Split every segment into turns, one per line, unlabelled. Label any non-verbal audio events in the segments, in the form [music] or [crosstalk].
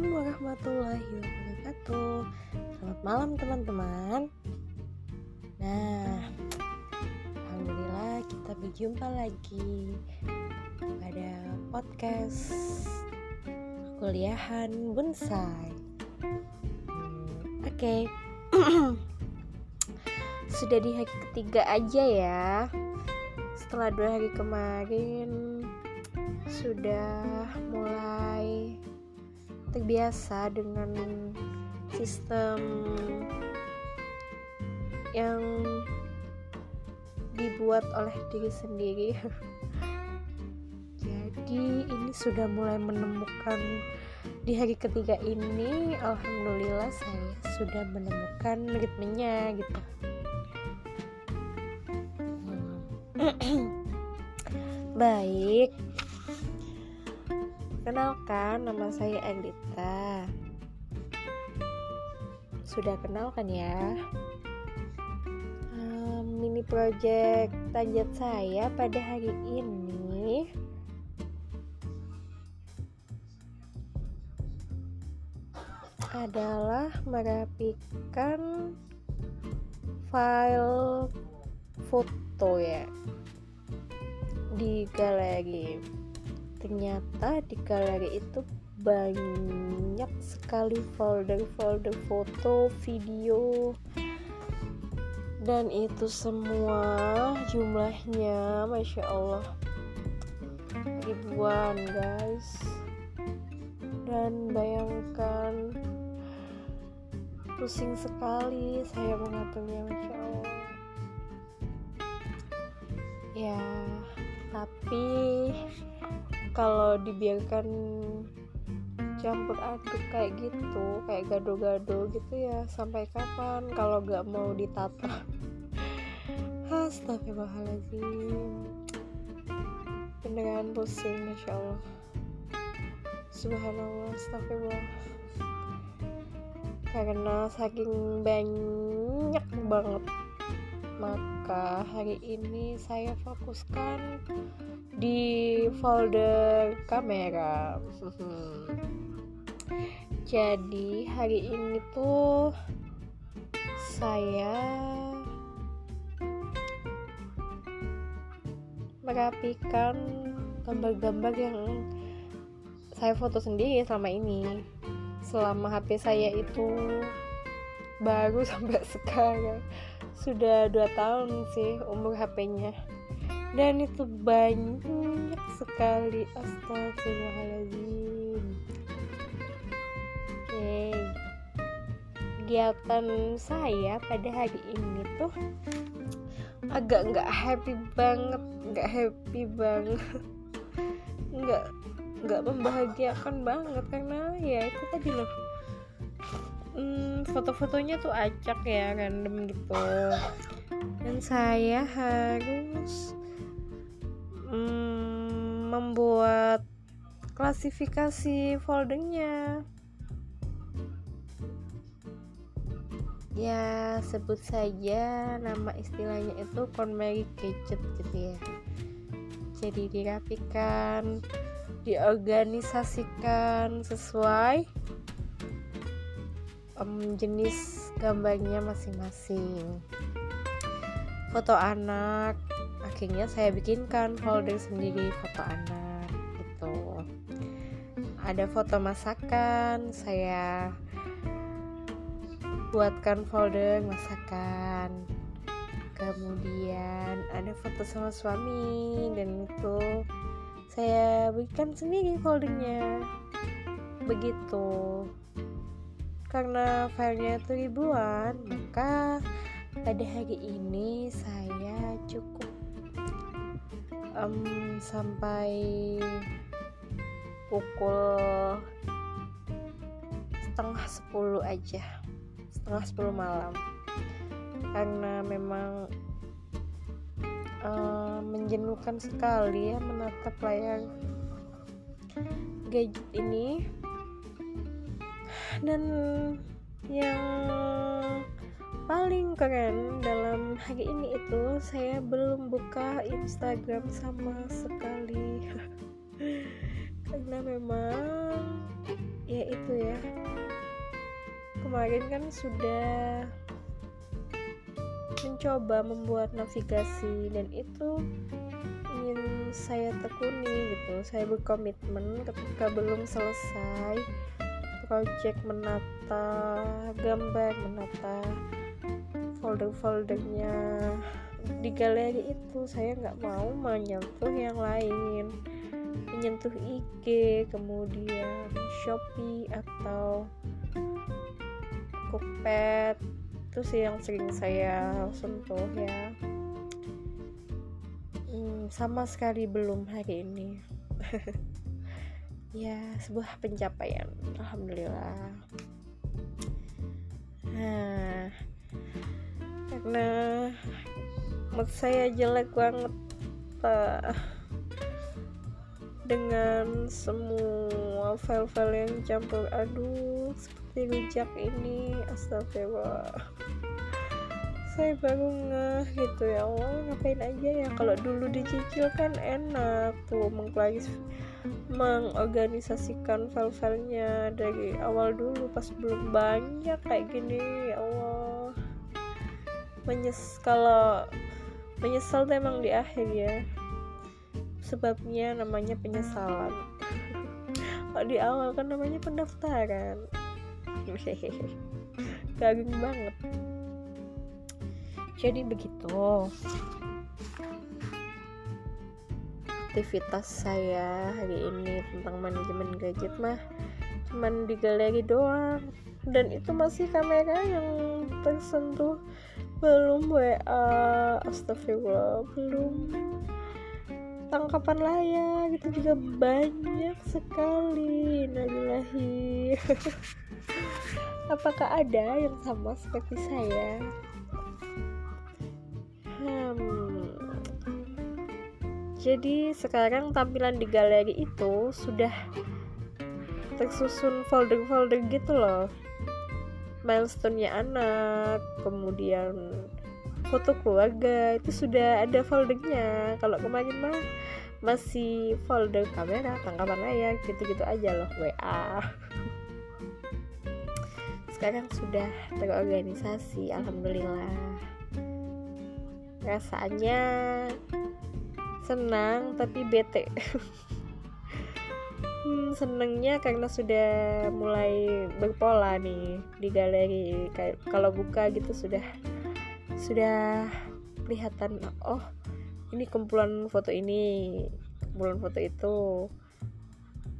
Assalamualaikum warahmatullahi wabarakatuh. Selamat malam teman-teman. Nah Alhamdulillah kita berjumpa lagi Pada podcast Kuliahan Bonsai. Hmm, Oke. Okay. [clears throat] Sudah di hari ketiga aja ya. Setelah dua hari kemarin Sudah mulai terbiasa dengan sistem yang dibuat oleh diri sendiri [laughs] jadi ini sudah mulai menemukan di hari ketiga ini alhamdulillah saya sudah menemukan ritmenya gitu hmm. [clears throat] baik Kenalkan, nama saya Anita. Sudah kenal kan ya? Mini project tanjat saya pada hari ini adalah merapikan file foto ya di galeri ternyata di galeri itu banyak sekali folder-folder foto, video. Dan itu semua jumlahnya Masya Allah ribuan guys. Dan bayangkan pusing sekali saya mengaturnya Masya Allah. Ya tapi kalau dibiarkan campur aduk kayak gitu kayak gado-gado gitu ya sampai kapan? Kalau gak mau ditata. [laughs] Astagfirullahaladzim beneran pusing Masya Allah. Subhanallah Astagfirullah karena saking banyak banget maka hari ini saya fokuskan di folder kamera. [laughs] Jadi hari ini tuh saya merapikan gambar-gambar yang saya foto sendiri selama ini. Selama HP saya itu baru [laughs] sampai sekarang sudah dua tahun sih umur HP-nya dan itu banyak sekali. Astagfirullahaladzim oke. Kegiatan saya pada hari ini tuh agak nggak happy banget nggak happy banget. Nggak nggak membahagiakan banget karena ya itu tadi loh hmm, foto-fotonya tuh acak ya random gitu. Dan [laughs] saya harus hmm, membuat klasifikasi foldernya. Ya sebut saja nama istilahnya itu KonMari gadget gitu ya. Jadi dirapikan diorganisasikan sesuai um, jenis gambarnya masing-masing. Foto anak akhirnya saya bikinkan folder sendiri foto anak gitu. Ada foto masakan saya buatkan folder masakan. Kemudian ada foto sama suami dan itu saya bikin sendiri foldernya. Begitu karena filenya itu ribuan maka pada hari ini saya cukup um, sampai pukul setengah sepuluh aja setengah sepuluh malam. Karena memang uh, menjenuhkan sekali ya menatap layar gadget ini dan yang paling keren dalam hari ini itu saya belum buka Instagram sama sekali. [laughs] Karena memang ya itu ya kemarin kan sudah mencoba membuat navigasi dan itu ingin saya tekuni gitu. Saya berkomitmen ketika belum selesai project menata gambar menata folder-foldernya. Di galeri itu saya nggak mau menyentuh yang lain. Menyentuh IG kemudian Shopee atau Cookpad. Itu sih yang sering saya sentuh ya. Hmm, sama sekali belum hari ini [laughs] ya sebuah pencapaian. Alhamdulillah. Nah karena mood saya jelek banget pak. Dengan semua file-file yang campur aduk seperti rujak ini astagfirullah saya baru ngeh gitu ya. Allah ngapain aja ya? Kalau dulu dicicil kan enak tuh mengklaris mengorganisasikan file-filenya dari awal dulu pas belum banyak kayak gini. Ya Allah. Menyes kalau menyesal tuh emang di akhir ya. Sebabnya namanya penyesalan. Kalau di awal kan namanya pendaftaran. [laughs] Garing banget jadi begitu. Aktivitas saya hari ini tentang manajemen gadget mah cuman di galeri doang. Dan itu masih kamera yang tersentuh. Belum WA astagfirullah belum tangkapan layar. Itu juga banyak sekali. Nalilahi [laughs] apakah ada yang sama seperti saya hmm. jadi sekarang tampilan di galeri itu sudah tersusun folder-folder gitu loh. Milestone-nya anak kemudian foto keluarga itu sudah ada foldernya. Kalau kemarin mah masih folder kamera tangkapan layar gitu-gitu aja loh WA sekarang sudah terorganisasi alhamdulillah rasanya senang tapi bete. [laughs] Hmm, senengnya karena sudah mulai berpola nih di galeri. Kalau buka gitu sudah sudah kelihatan oh ini kumpulan foto ini kumpulan foto itu.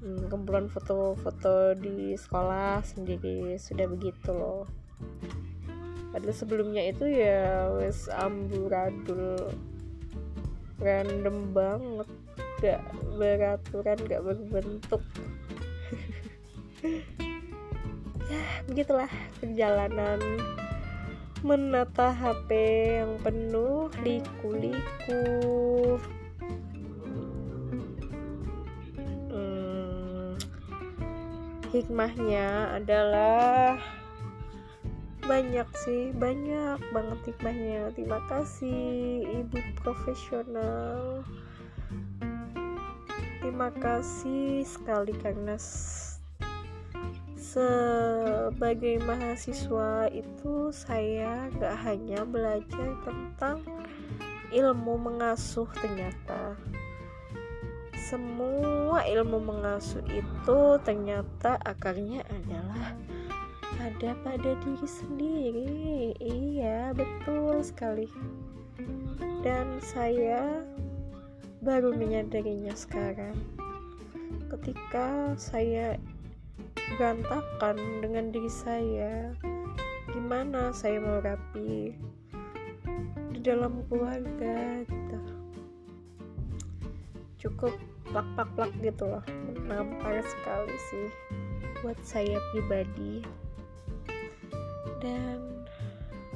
Hmm, kumpulan foto-foto di sekolah sendiri sudah begitu loh padahal sebelumnya itu ya wes amburadul random banget. Gak beraturan gak berbentuk. [laughs] Ya begitulah perjalanan menata HP yang penuh liku-liku. Hikmahnya adalah banyak sih banyak banget hikmahnya. Terima kasih ibu profesional. Terima kasih sekali karena sebagai mahasiswa itu saya gak hanya belajar tentang ilmu mengasuh ternyata. Semua ilmu mengasuh itu ternyata akarnya adalah ada pada diri sendiri. Iya, betul sekali. Dan saya baru menyadarinya sekarang. Ketika saya berantakan dengan diri saya, gimana saya mau rapi di dalam keluarga gitu. Cukup plak-plak-plak gitu loh menampar sekali sih buat saya pribadi dan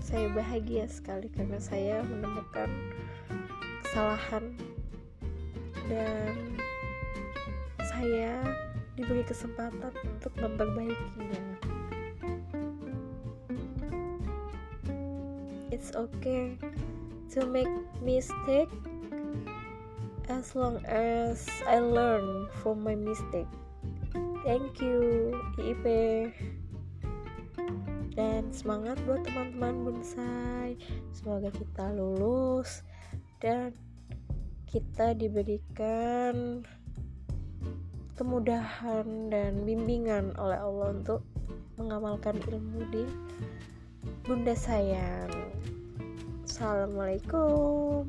saya bahagia sekali karena saya menemukan kesalahan dan saya diberi kesempatan untuk memperbaikinya it's okay to make mistake as long as I learn from my mistake. Thank you. IIP dan semangat buat teman-teman bonsai. Semoga kita lulus dan kita diberikan kemudahan dan bimbingan oleh Allah untuk mengamalkan ilmu di Bunda sayang. Assalamualaikum